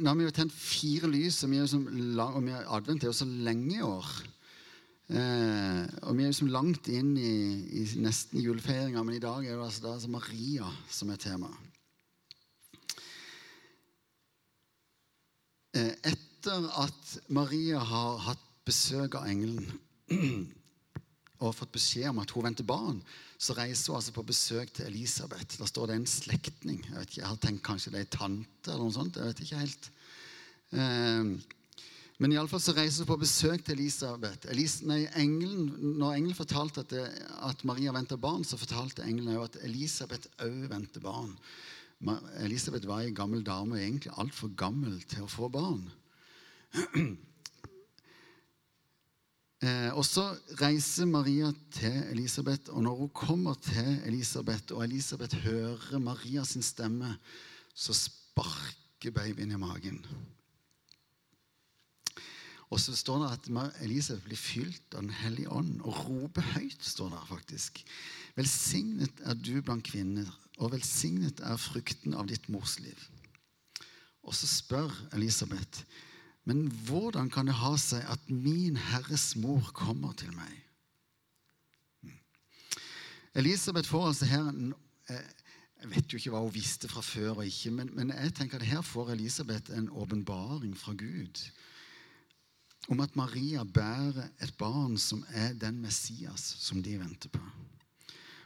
nå har vi jo tent fire lys, og, vi er jo som, lang- og vi er, advent er jo så lenge i år. Eh, og vi er jo som langt inn i, i nesten julefeiringa, men i dag er det altså da altså Maria som er tema. Eh, etter at Maria har hatt besøk av engelen og fått beskjed om at hun venter barn, så reiser hun altså på besøk til Elisabeth. Da står det en slektning. Jeg vet ikke, jeg har tenkt kanskje det er en tante eller noe sånt. jeg vet ikke helt. Eh, men iallfall så reiser hun på besøk til Elisabeth. Elis, nei, når engelen fortalte at, det, at Maria venter barn, så fortalte engelen at Elisabeth òg venter barn. Elisabeth var ei gammel dame, egentlig altfor gammel til å få barn. Eh, og så reiser Maria til Elisabeth, og når hun kommer til Elisabeth, og Elisabeth hører Maria sin stemme, så sparker babyen i magen. Og så står det at Elisabeth blir fylt av Den hellige ånd og roper høyt, står det faktisk. Velsignet er du blant kvinner, og velsignet er frukten av ditt mors liv. Og så spør Elisabeth, men hvordan kan det ha seg at min Herres mor kommer til meg? Mm. Elisabeth får altså her en, eh, Jeg vet jo ikke hva hun visste fra før, og ikke, men, men jeg tenker at her får Elisabeth en åpenbaring fra Gud om at Maria bærer et barn som er den Messias som de venter på.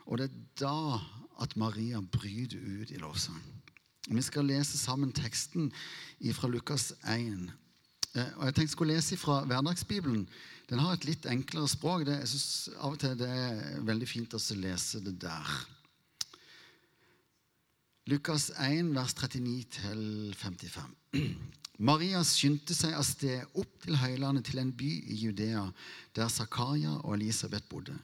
Og det er da at Maria bryter ut i lovsang. Vi skal lese sammen teksten fra Lukas 1. Eh, Og jeg tenkte jeg skulle lese fra Hverdagsbibelen. Den har et litt enklere språk. Det, jeg synes Av og til det er veldig fint å lese det der. Lukas 1, vers 39-55. Maria skyndte seg av sted opp til høylandet til en by i Judea, der Zakaria og Elisabeth bodde.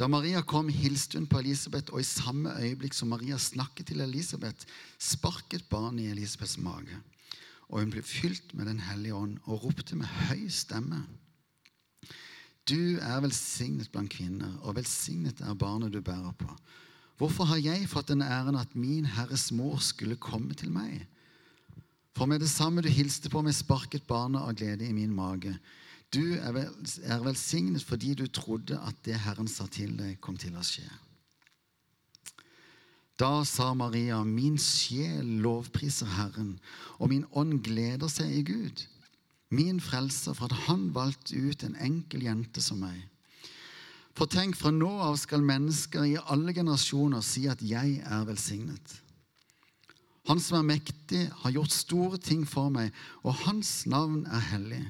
Da Maria kom, hilste hun på Elisabeth, og i samme øyeblikk som Maria snakket til Elisabeth, sparket barnet i Elisabeths mage. Og hun ble fylt med Den hellige ånd og ropte med høy stemme. Du er velsignet blant kvinner, og velsignet er barnet du bærer på. Hvorfor har jeg fått den æren at min Herres mor skulle komme til meg? For med det samme du hilste på meg, sparket barnet av glede i min mage. Du er, velsignet fordi du trodde at det Herren sa til deg, kom til å skje. Da sa Maria, min sjel lovpriser Herren, og min ånd gleder seg i Gud, min frelser, for at han valgte ut en enkel jente som meg. For tenk, fra nå av skal mennesker i alle generasjoner si at jeg er velsignet. Han som er mektig, har gjort store ting for meg, og hans navn er hellig.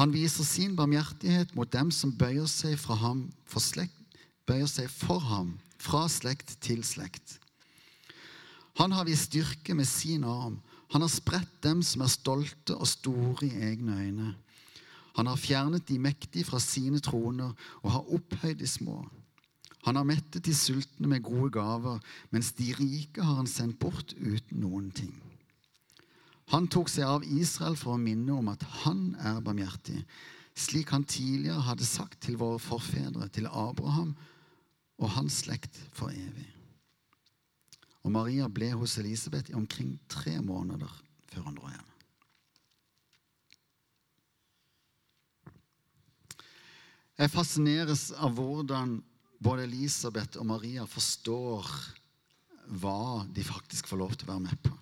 Han viser sin barmhjertighet mot dem som bøyer seg, ham, for, slekt, bøyer seg for ham fra slekt til slekt. Han har vist styrke med sin arm. Han har spredt dem som er stolte og store i egne øyne. Han har fjernet de mektige fra sine troner og har opphøyd de små. Han har mettet de sultne med gode gaver, mens de rike har han sendt bort uten noen ting. Han tok seg av Israel for å minne om at han er barmhjertig, slik han tidligere hadde sagt til våre forfedre, til Abraham og hans slekt for evig. Og Maria ble hos Elisabeth i omkring tre måneder før han dro hjem. Jeg fascineres av hvordan både Elisabeth og Maria forstår hva de faktisk får lov til å være med på.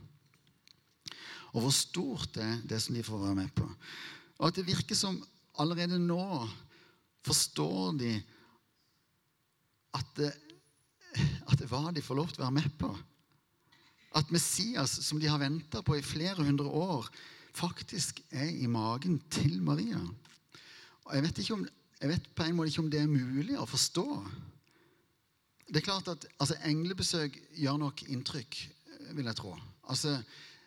Og hvor stort det er, det som de får være med på. Og at det virker som allerede nå forstår de at det, at det hva de får lov til å være med på. At Messias, som de har venta på i flere hundre år, faktisk er i magen til Maria. Og jeg vet, om, jeg vet på en måte ikke om det er mulig å forstå. Det er klart at altså, Englebesøk gjør nok inntrykk, vil jeg tro. Altså,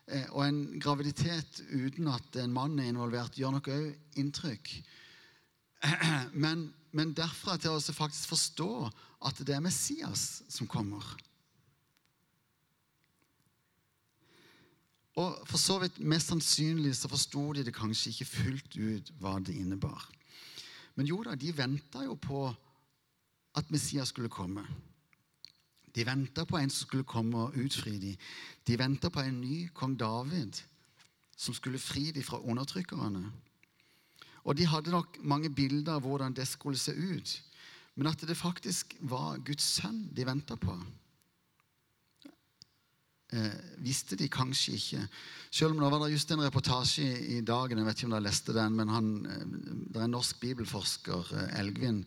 eh, og en graviditet uten at en mann er involvert, gjør nok òg inntrykk. Men, men derfra til å faktisk forstå at det er Messias som kommer Og for så vidt mest sannsynlig så forsto de det kanskje ikke fullt ut hva det innebar. Men jo da, de venta jo på at Messias skulle komme. De venta på en som skulle komme og utfri dem. De venta på en ny kong David som skulle fri dem fra undertrykkerne. Og de hadde nok mange bilder av hvordan det skulle se ut. Men at det faktisk var Guds sønn de venta på, eh, visste de kanskje ikke. Selv om det var just en reportasje i, Dagen, jeg vet ikke om dere leste den, men han, eh, det er en norsk bibelforsker, eh, Elgvin,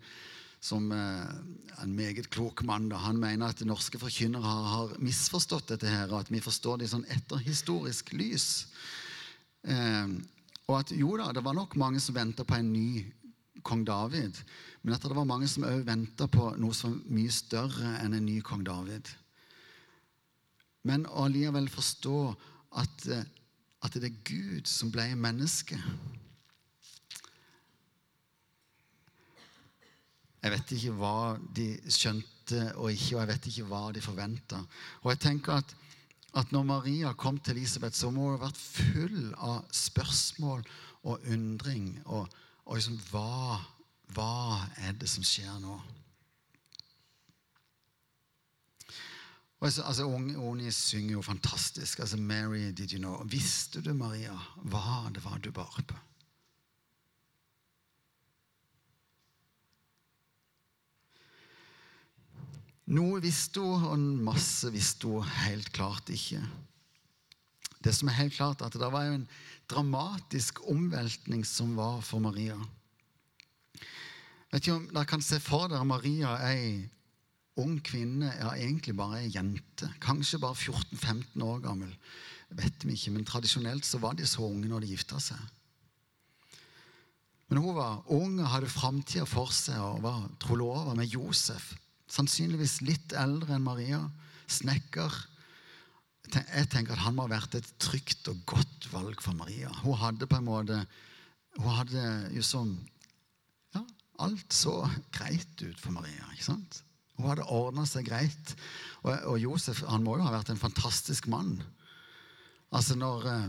som er eh, en meget klok mann. Da. Han mener at norske forkynnere har, har, misforstått dette her, og at vi forstår det i sånn etterhistorisk lys. Eh, og at jo da, det var nok mange som venta på en ny kong David, men at det var mange som òg venta på noe som mye større enn en ny kong David. Men allikevel forstå at, eh, at det er Gud som ble menneske. Jeg vet ikke hva de skjønte og ikke, og jeg vet ikke hva de forventa. Og jeg tenker at, at når Maria kom til Elisabeth, så må hun ha vært full av spørsmål og undring. Og, og liksom hva, hva er det som skjer nå? Altså, altså Unge synger jo fantastisk. altså Mary, did you know? Visste du, Maria, hva det var du bar på? Noe visste hun, og masse visste hun helt klart ikke. Det som er helt klart, at det var jo en dramatisk omveltning som var for Maria. Vet ikke om Dere kan se for dere Maria er ei ung kvinne, ja egentlig bare ei jente. Kanskje bare 14-15 år gammel. vet vi ikke, Men tradisjonelt så var de så unge når de gifta seg. Men hun var ung og hadde framtida for seg og var trolova med Josef, Sannsynligvis litt eldre enn Maria. Snekker. Jeg tenker at han må ha vært et trygt og godt valg for Maria. Hun hadde på en måte Hun hadde jo sånn Ja, alt så greit ut for Maria. ikke sant? Hun hadde ordna seg greit. Og, og, Josef han må jo ha vært en fantastisk mann. Altså når, eh,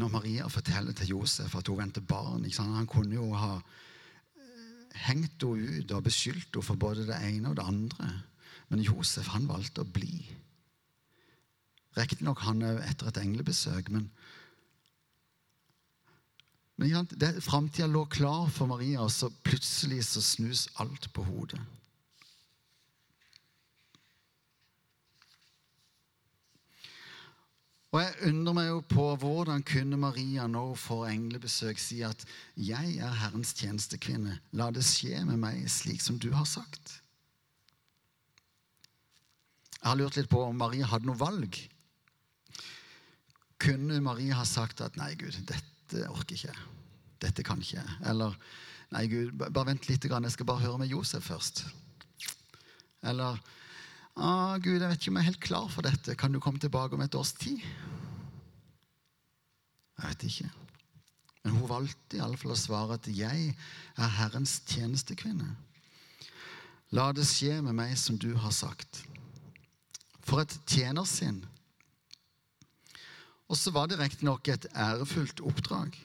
når Maria forteller til Josef at hun venter barn Han kunne jo ha hengt henne ut og beskyldt henne for både det ene og det andre. Men Josef han valgte å bli. Riktignok han òg etter et englebesøk, men men Framtida lå klar for Maria, og så plutselig så snus alt på hodet. Og jeg undrer meg jo på hvordan kunne Maria nå for englebesøk si at 'Jeg er Herrens tjenestekvinne. La det skje med meg slik som du har sagt'. Jeg har lurt litt på om Maria hadde noe valg. Kunne Maria ha sagt at 'Nei, Gud, dette orker ikke jeg. Dette kan ikke jeg.' Eller 'Nei, Gud, bare vent litt, jeg skal bare høre med Josef først.' Eller ah, 'Gud, jeg vet ikke om jeg er helt klar for dette. Kan du komme tilbake om et års tid?' Jeg vet ikke. Men hun valgte iallfall å svare at 'jeg er Herrens tjenestekvinne'. La det skje med meg som du har sagt. For et tjenersinn. Og så var det riktignok et ærefullt oppdrag.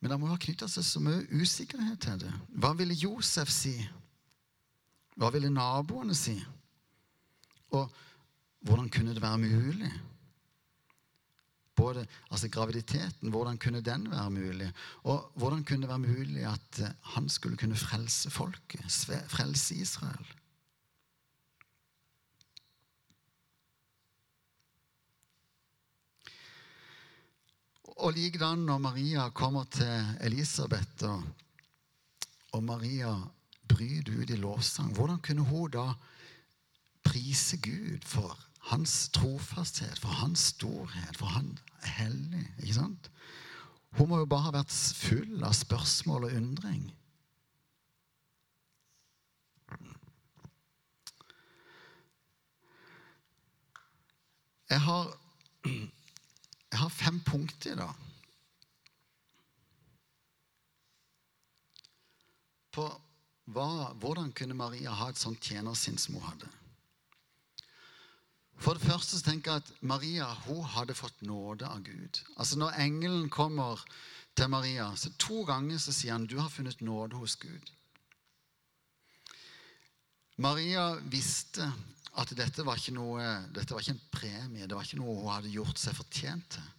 Men det må ha knytta seg så mye usikkerhet til det. Hva ville Josef si? Hva ville naboene si? Og hvordan kunne det være mulig? Både, altså Graviditeten, hvordan kunne den være mulig? Og hvordan kunne det være mulig at eh, han skulle kunne frelse folket? Frelse Israel? Og likedan når Maria kommer til Elisabeth, og, og Maria bryter ut i lovsang. Hvordan kunne hun da prise Gud for hans trofasthet, for hans storhet, for han er hellig? ikke sant? Hun må jo bare ha vært full av spørsmål og undring. Jeg har, jeg har fem punkter i dag. På hva, hvordan kunne Maria ha et sånt tjenersinn som hun hadde? For det første så tenker jeg at Maria hun hadde fått nåde av Gud. Altså Når engelen kommer til Maria, så to ganger så sier han du har funnet nåde hos Gud. Maria visste at dette var ikke noe, dette var ikke en premie, det var ikke noe hun hadde gjort seg fortjent til.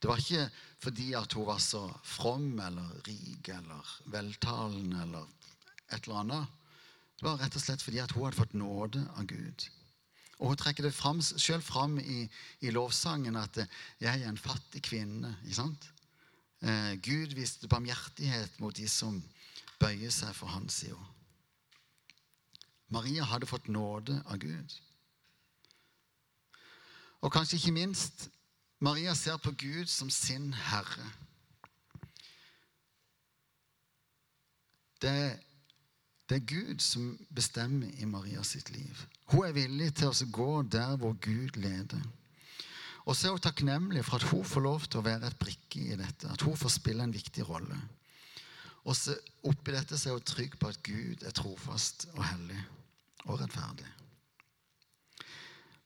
Det var ikke fordi at hun var så from eller rik eller veltalende eller et eller annet. Det var rett og slett fordi at hun hadde fått nåde av Gud. Og hun trekker det fram, selv fram i, i, lovsangen at 'jeg er en fattig kvinne'. ikke sant? Eh, Gud viste barmhjertighet mot de som bøyer seg for hans side. Maria hadde fått nåde av Gud. Og kanskje ikke minst Maria ser på Gud som sin herre. Det, det er Gud som bestemmer i Maria sitt liv. Hun er villig til å gå der hvor Gud leder. Og så er hun takknemlig for at hun får lov til å være et brikke i dette. At hun får spille en viktig rolle. Og så oppi dette så er hun trygg på at Gud er trofast og hellig og rettferdig.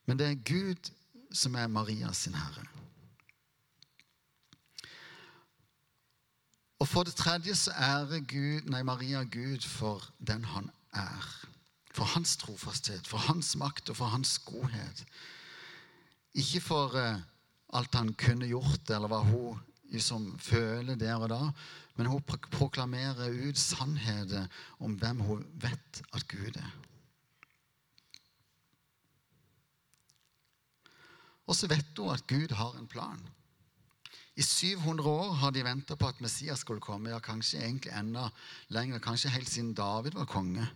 Men det er Gud som er Maria sin herre. For det tredje så ærer Gud, nei, Maria Gud for den han er. For hans trofasthet, for hans makt og for hans godhet. Ikke for uh, alt han kunne gjort, eller hva hun liksom føler der og da, men hun proklamerer ut sannheten om hvem hun vet at Gud er. Og så vet hun at Gud har en plan. I 700 år har de venta på at Messias skulle komme. Ja, kanskje egentlig enda lenger, kanskje helt siden David var konge.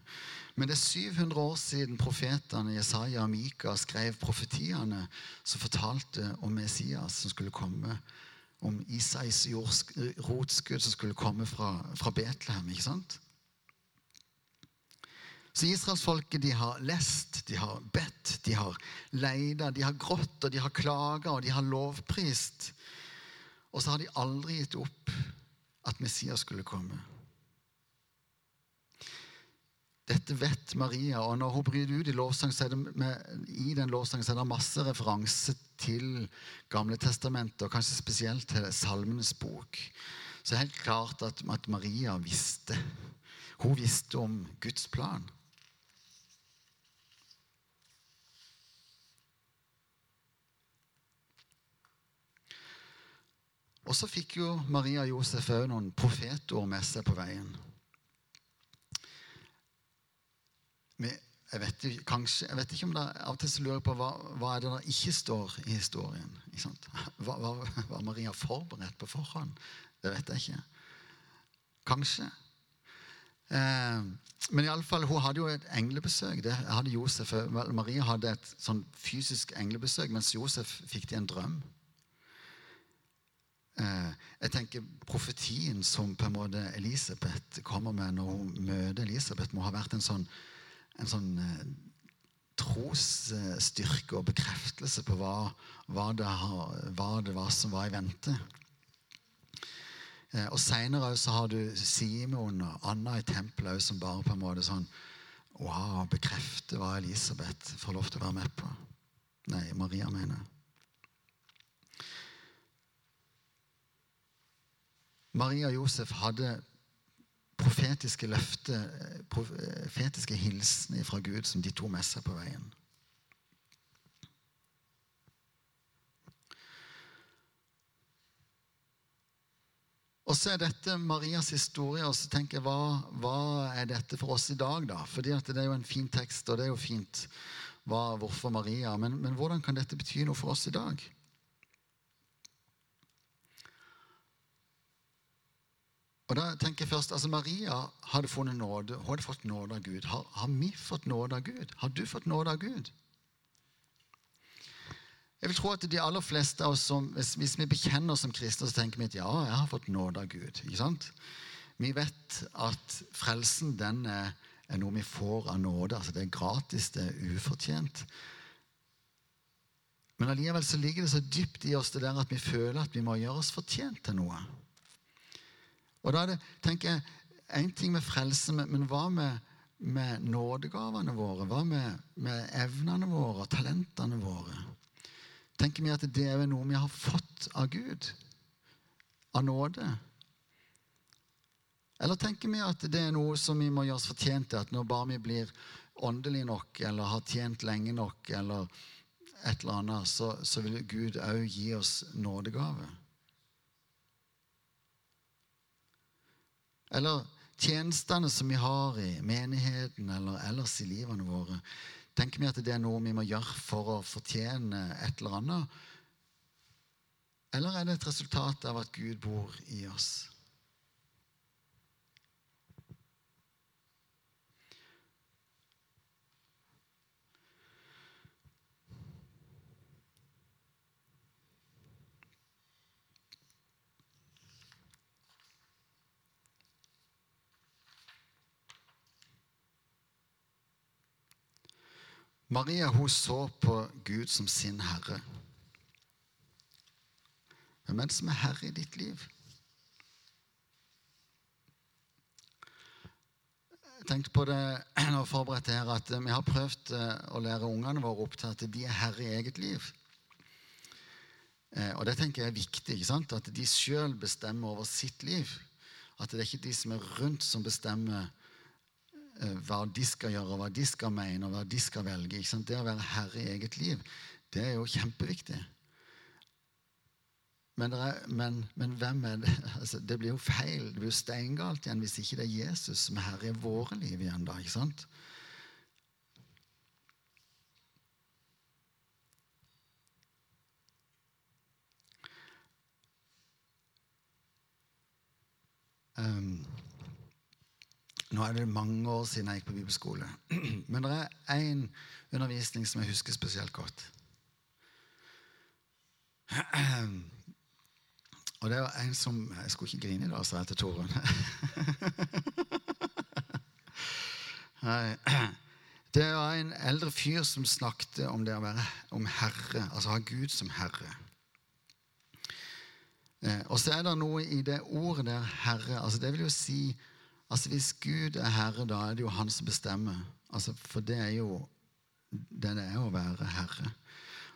Men det er 700 år siden profetene Jesaja og Mika skrev profetiene som fortalte om Messias som skulle komme, om Isais rotskudd som skulle komme fra, fra Betlehem. ikke sant? Så israelsfolket de har lest, de har bedt, de har leida, de har grått, og de har klaga, og de har lovprist. Og så har de aldri gitt opp at Messias skulle komme. Dette vet Maria, og når hun bryter ut i lovsang, så er det med, i den lovsangen så er det masse referanse til Gamle testamentet, og kanskje spesielt til Salmenes bok. Så det er helt klart at, at Maria visste. Hun visste om Guds plan. Og så fikk jo Maria og Josef òg noen profetord med seg på veien. Jeg vet, kanskje, jeg vet ikke om det Av og til så lurer jeg på hva, hva er det der ikke står i historien. Hva, hva, var Maria forberedt på forhånd? Det vet jeg ikke. Kanskje. Eh, men iallfall, hun hadde jo et englebesøk. Det hadde Josef. Maria hadde et sånn fysisk englebesøk, mens Josef fikk det i en drøm. Eh, jeg tenker Profetien som på en måte Elisabeth kommer med når hun møter Elisabeth, må ha vært en sånn, en sånn eh, trosstyrke og bekreftelse på hva, hva, det hva, det var som var i vente. Eh, og Seinere har du Simon og Anna i tempelet som bare på en måte sånn Wow, bekrefter hva Elisabeth får lov til å være med på. Nei, Maria mener. Maria og Josef hadde profetiske løfter, profetiske hilsener fra Gud som de tok med seg på veien. Og så er dette Marias historie. og så tenker jeg, hva, hva, er dette for oss i dag? da? Fordi Det er jo en fin tekst, og det er jo fint hva, hvorfor Maria. Men, men hvordan kan dette bety noe for oss i dag? Og da tenker jeg først, altså Maria hadde funnet nåde. Hun hadde fått nåde av Gud. Har, har, vi fått nåde av Gud? Har du fått nåde av Gud? Jeg vil tro at de aller fleste av oss som, hvis, vi bekjenner oss som kristne, så tenker vi at ja, jeg har fått nåde av Gud. ikke sant? Vi vet at frelsen den er, er noe vi får av nåde. altså Det er gratis, det er ufortjent. Men allikevel så ligger det så dypt i oss det der at vi føler at vi må gjøre oss fortjent til noe. Og da det, tenker jeg, Én ting med frelse, men hva med, med nådegavene våre? Hva med, med, evnene våre, og talentene våre? Tenker vi at det er noe vi har fått av Gud? Av nåde? Eller tenker vi at det er noe som vi må gjøre oss fortjent til? At når bare vi blir åndelige nok, eller har tjent lenge nok, eller et eller annet, så, så vil Gud òg gi oss nådegave? Eller tjenestene som vi har i menigheten eller ellers i livene våre. Tenker vi at det er noe vi må gjøre for å fortjene et eller annet? Eller er det et resultat av at Gud bor i oss? Maria hun så på Gud som sin herre. Hvem er det som er herre i ditt liv? Jeg tenkte på det når jeg forberedte her, at vi har prøvd eh, å lære ungene våre opp til at de er herre i eget liv. Eh, og det tenker jeg er viktig. ikke sant? At de sjøl bestemmer over sitt liv. At det er ikke de som er rundt, som bestemmer Eh, hva de skal gjøre, hva de skal mene, og hva de skal velge. Det å være herre i eget liv, det er jo kjempeviktig. Men, er, men, men hvem er det? Altså, det blir jo feil. Det blir jo steingalt igjen hvis ikke det er Jesus som er herre i våre liv igjen. da, ikke sant? Nå er det mange år siden jeg gikk på bibelskole. Men det er én undervisning som jeg husker spesielt godt. Og det var en som Jeg skulle ikke grine i dag, sa jeg til Torunn. Det var en eldre fyr som snakket om det å være om herre, altså ha Gud som herre. Eh, og så er det noe i det ordet der, herre. altså Det vil jo si Altså Hvis Gud er herre, da er det jo han som bestemmer. Altså, for det er jo det det er å være herre.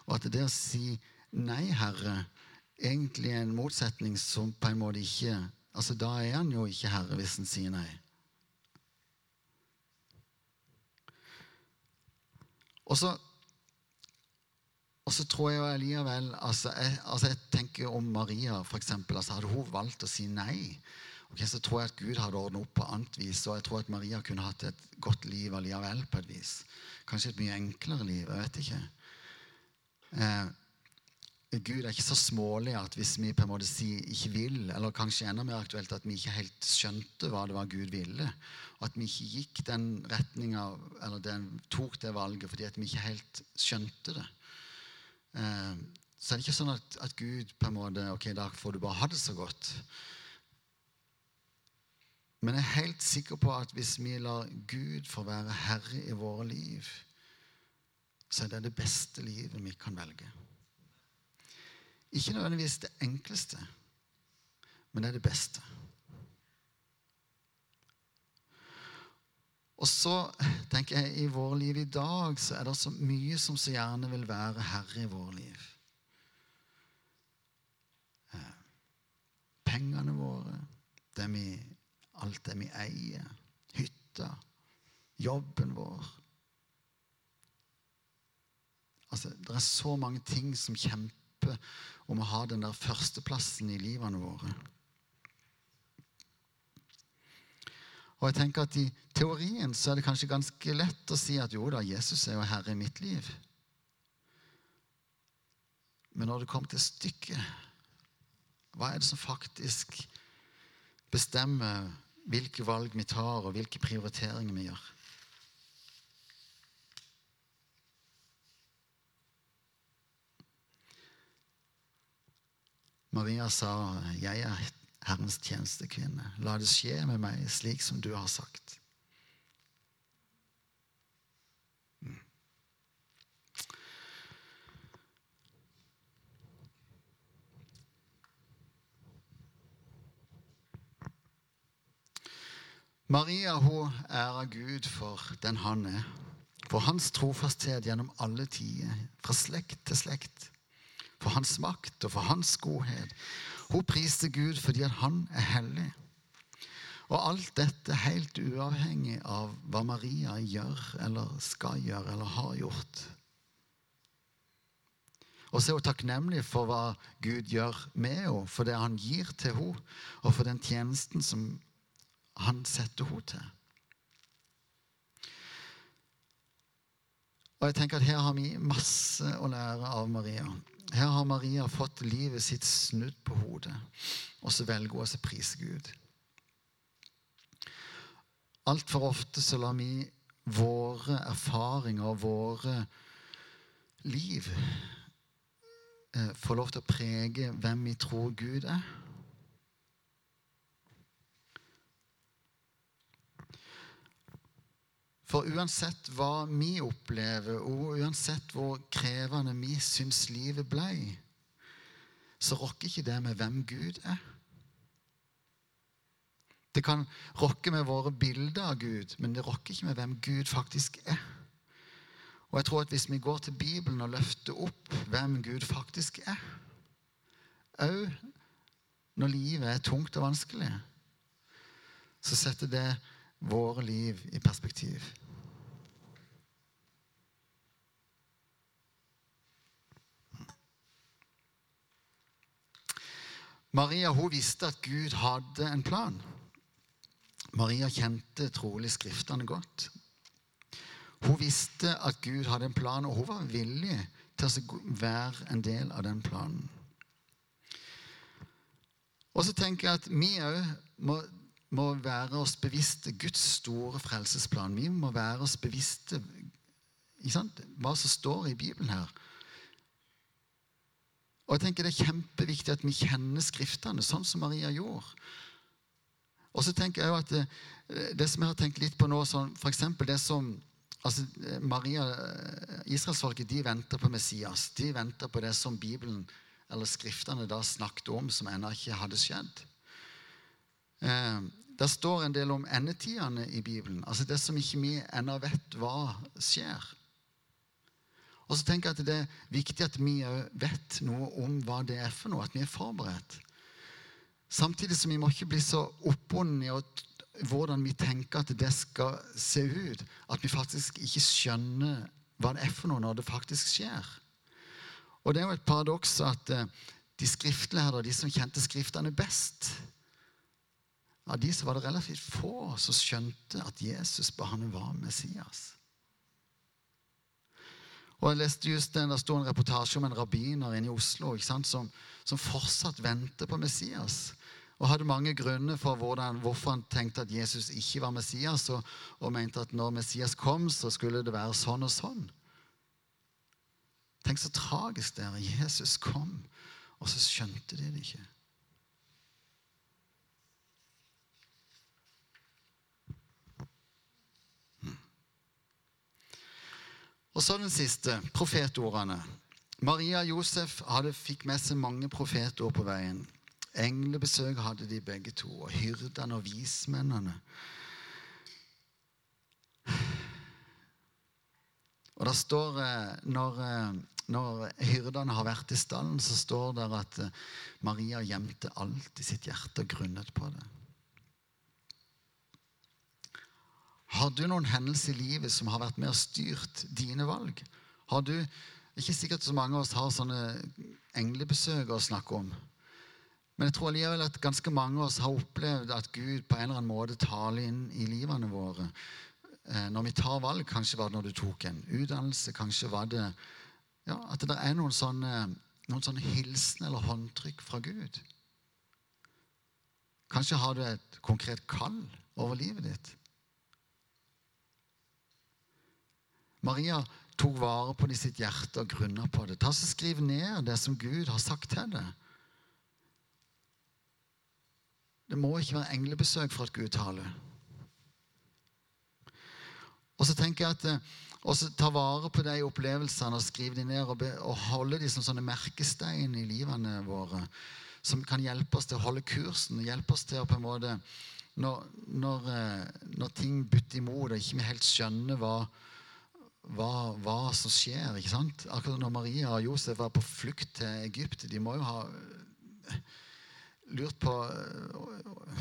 Og at det å si 'nei, herre' egentlig er en motsetning som på en måte ikke altså Da er han jo ikke herre hvis han sier nei. Og så, og så tror jeg allikevel altså jeg, altså jeg tenker om Maria, for eksempel, altså Hadde hun valgt å si nei, Okay, så tror jeg at Gud hadde ordnet opp på annet vis, og jeg tror at Maria kunne hatt et godt liv allikevel på et vis. Kanskje et mye enklere liv. Jeg vet ikke. Eh, Gud er ikke så smålig at hvis vi på en måte sier ikke vil, eller kanskje enda mer aktuelt at vi ikke helt skjønte hva det var Gud ville, og at vi ikke gikk den retninga, eller den, tok det valget fordi at vi ikke helt skjønte det. Eh, så er det ikke sånn at, at Gud på en måte Ok, da får du bare ha det så godt. Men jeg er helt sikker på at hvis vi lar Gud få være herre i våre liv, så er det det beste livet vi kan velge. Ikke nødvendigvis det enkleste, men det er det beste. Og så tenker jeg i våre liv i dag så er det så mye som så gjerne vil være herre i våre liv. Eh, pengene våre, det vi alt det vi eier, hytta, jobben vår. Altså, Det er så mange ting som kjemper om å ha den der førsteplassen i livene våre. Og jeg tenker at I teorien så er det kanskje ganske lett å si at jo da, Jesus er jo herre i mitt liv. Men når det kommer til stykket, hva er det som faktisk bestemmer hvilke valg vi tar, og hvilke prioriteringer vi gjør. Maria sa, 'Jeg er Herrens tjenestekvinne. La det skje med meg slik som du har sagt.' Maria hun ærer Gud for den han er, for hans trofasthet gjennom alle tider, fra slekt til slekt, for hans makt og for hans godhet. Hun priste Gud fordi han er hellig. Og alt dette helt uavhengig av hva Maria gjør eller skal gjøre eller har gjort. Og så er hun takknemlig for hva Gud gjør med henne, for det han gir til henne, og for den tjenesten som han setter henne til. Og jeg tenker at Her har vi masse å lære av Maria. Her har Maria fått livet sitt snudd på hodet, og så velger hun å prise Gud. Altfor ofte så lar vi våre erfaringer og våre liv eh, få lov til å prege hvem vi tror Gud er. For uansett hva vi opplever, og uansett hvor krevende vi syns livet ble, så rokker ikke det med hvem Gud er. Det kan rokke med våre bilder av Gud, men det rokker ikke med hvem Gud faktisk er. Og jeg tror at Hvis vi går til Bibelen og løfter opp hvem Gud faktisk er, òg når livet er tungt og vanskelig, så setter det våre liv i perspektiv. Maria hun visste at Gud hadde en plan. Maria kjente trolig Skriftene godt. Hun visste at Gud hadde en plan, og hun var villig til å være en del av den planen. Og så tenker jeg at vi òg må må være oss bevisste Guds store frelsesplan. Vi må være oss bevisste hva som står i Bibelen her. Og jeg tenker Det er kjempeviktig at vi kjenner Skriftene, sånn som Maria gjorde. Og så tenker jeg jo at det, det, som jeg har tenkt litt på nå, sånn, f.eks. det som altså Maria, Israelsfolket de venter på Messias. De venter på det som Bibelen eller Skriftene da snakket om, som ennå ikke hadde skjedd. Eh, det står en del om endetidene i Bibelen. Altså det som ikke vi ennå vet hva skjer. Og så tenker jeg at Det er viktig at vi vet noe om hva det er for noe, at vi er forberedt. Samtidig som vi må ikke bli så oppbundet i hvordan vi tenker at det skal se ut, at vi faktisk ikke skjønner hva det er for noe når det faktisk skjer. Og Det er jo et paradoks at eh, de skriftlærde, de som kjente Skriftene best, av de så var det relativt få som skjønte at Jesus han var Messias. Og jeg leste just den, Der sto en reportasje om en rabbiner inne i Oslo som, som, fortsatt venter på Messias. Og hadde mange grunner for hvordan, hvorfor han tenkte at Jesus ikke var Messias, og, og mente at når Messias kom, så skulle det være sånn og sånn. Tenk så tragisk det er. Jesus kom, og så skjønte de det ikke. Og så den siste, profetordene. Maria og Josef hadde, fikk med seg mange profetord på veien. Englebesøk hadde de begge to, og hyrdene og vismennene. Og det står, eh, når, eh, når hyrdene har vært i stallen, så står det at eh, Maria gjemte alt i sitt hjerte og grunnet på det. Har du noen hendelser i livet som har vært med og styrt dine valg? Har du, Ikke sikkert så mange av oss har sånne englebesøk å snakke om. Men jeg tror allikevel at ganske mange av oss har opplevd at Gud på en eller annen måte taler inn i livene våre. Eh, når vi tar valg, kanskje var det når du tok en utdannelse, kanskje var det ja, At det er noen sånne, noen sånne hilsen eller håndtrykk fra Gud. Kanskje har du et konkret kall over livet ditt. Maria tok vare på det i sitt hjerte og grunna på det. Ta så Skriv ned det som Gud har sagt til deg. Det må ikke være englebesøk for at Gud taler. Og så tenker jeg at eh, også Ta vare på de opplevelsene og skriv dem ned og, be, og holde dem som sånne merkestein i livene våre. Som kan hjelpe oss til å holde kursen. hjelpe oss til å på en måte Når, når, eh, når ting butter imot og ikke vi helt skjønner hva, hva, hva, som skjer. ikke sant? Akkurat når Maria og Josef var på flukt til Egypt, de må jo ha eh, lurt på eh,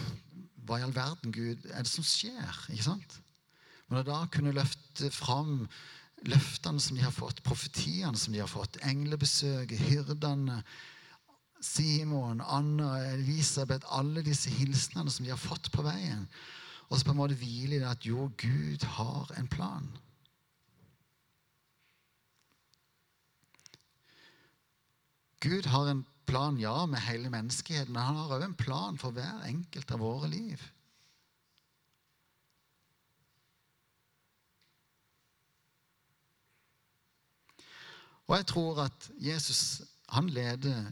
hva i all verden Gud er det som skjer? ikke sant? Men å da kunne løfte fram løftene som de har fått, profetiene som de har fått, englebesøket, hyrdene, Simon, Anna, Elisabeth Alle disse hilsenene som de har fått på veien. Og så på en måte hvile i det at jo, Gud har en plan. Gud har en plan, ja, med hele menneskeheten, men han har òg en plan for hver enkelt av våre liv. Og jeg tror at Jesus han leder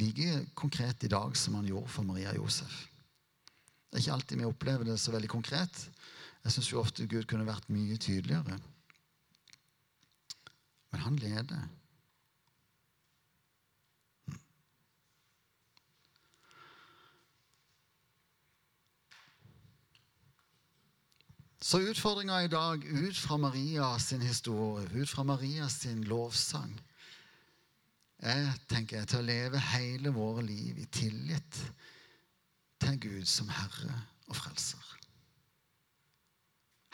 like konkret i dag som han gjorde for Maria Josef. Det er ikke alltid vi opplever det så veldig konkret. Jeg syns ofte Gud kunne vært mye tydeligere. Men han leder. Så utfordringa i dag, ut fra Maria sin historie, ut fra Maria sin lovsang, er tenker jeg, til å leve hele våre liv i tillit til Gud som Herre og Frelser.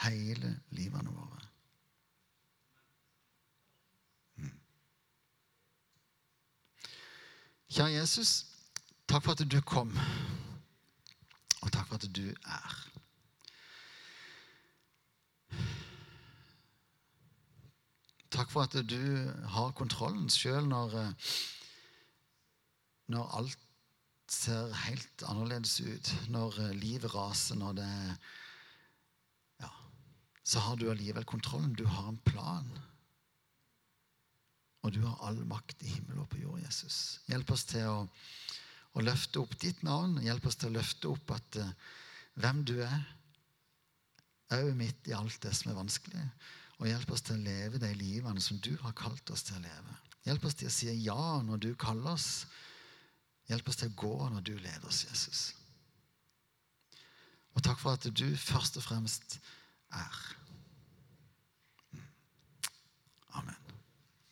Hele livene våre. Mm. Kjære Jesus, takk for at du kom, og takk for at du er. Takk for at du har kontrollen sjøl når, eh, når alt ser helt annerledes ut. Når eh, livet raser, når det Ja, så har du allikevel kontrollen. Du har en plan. Og du har all makt i himmel og på jord, Jesus. Hjelp oss til å, å løfte opp ditt navn. Hjelp oss til å løfte opp at uh, hvem du er, òg midt i alt det som er vanskelig. Og hjelp oss til å leve de livene som du har kalt oss til å leve. Hjelp oss til å si ja når du kaller oss. Hjelp oss til å gå når du leder oss, Jesus. Og takk for at du først og fremst er.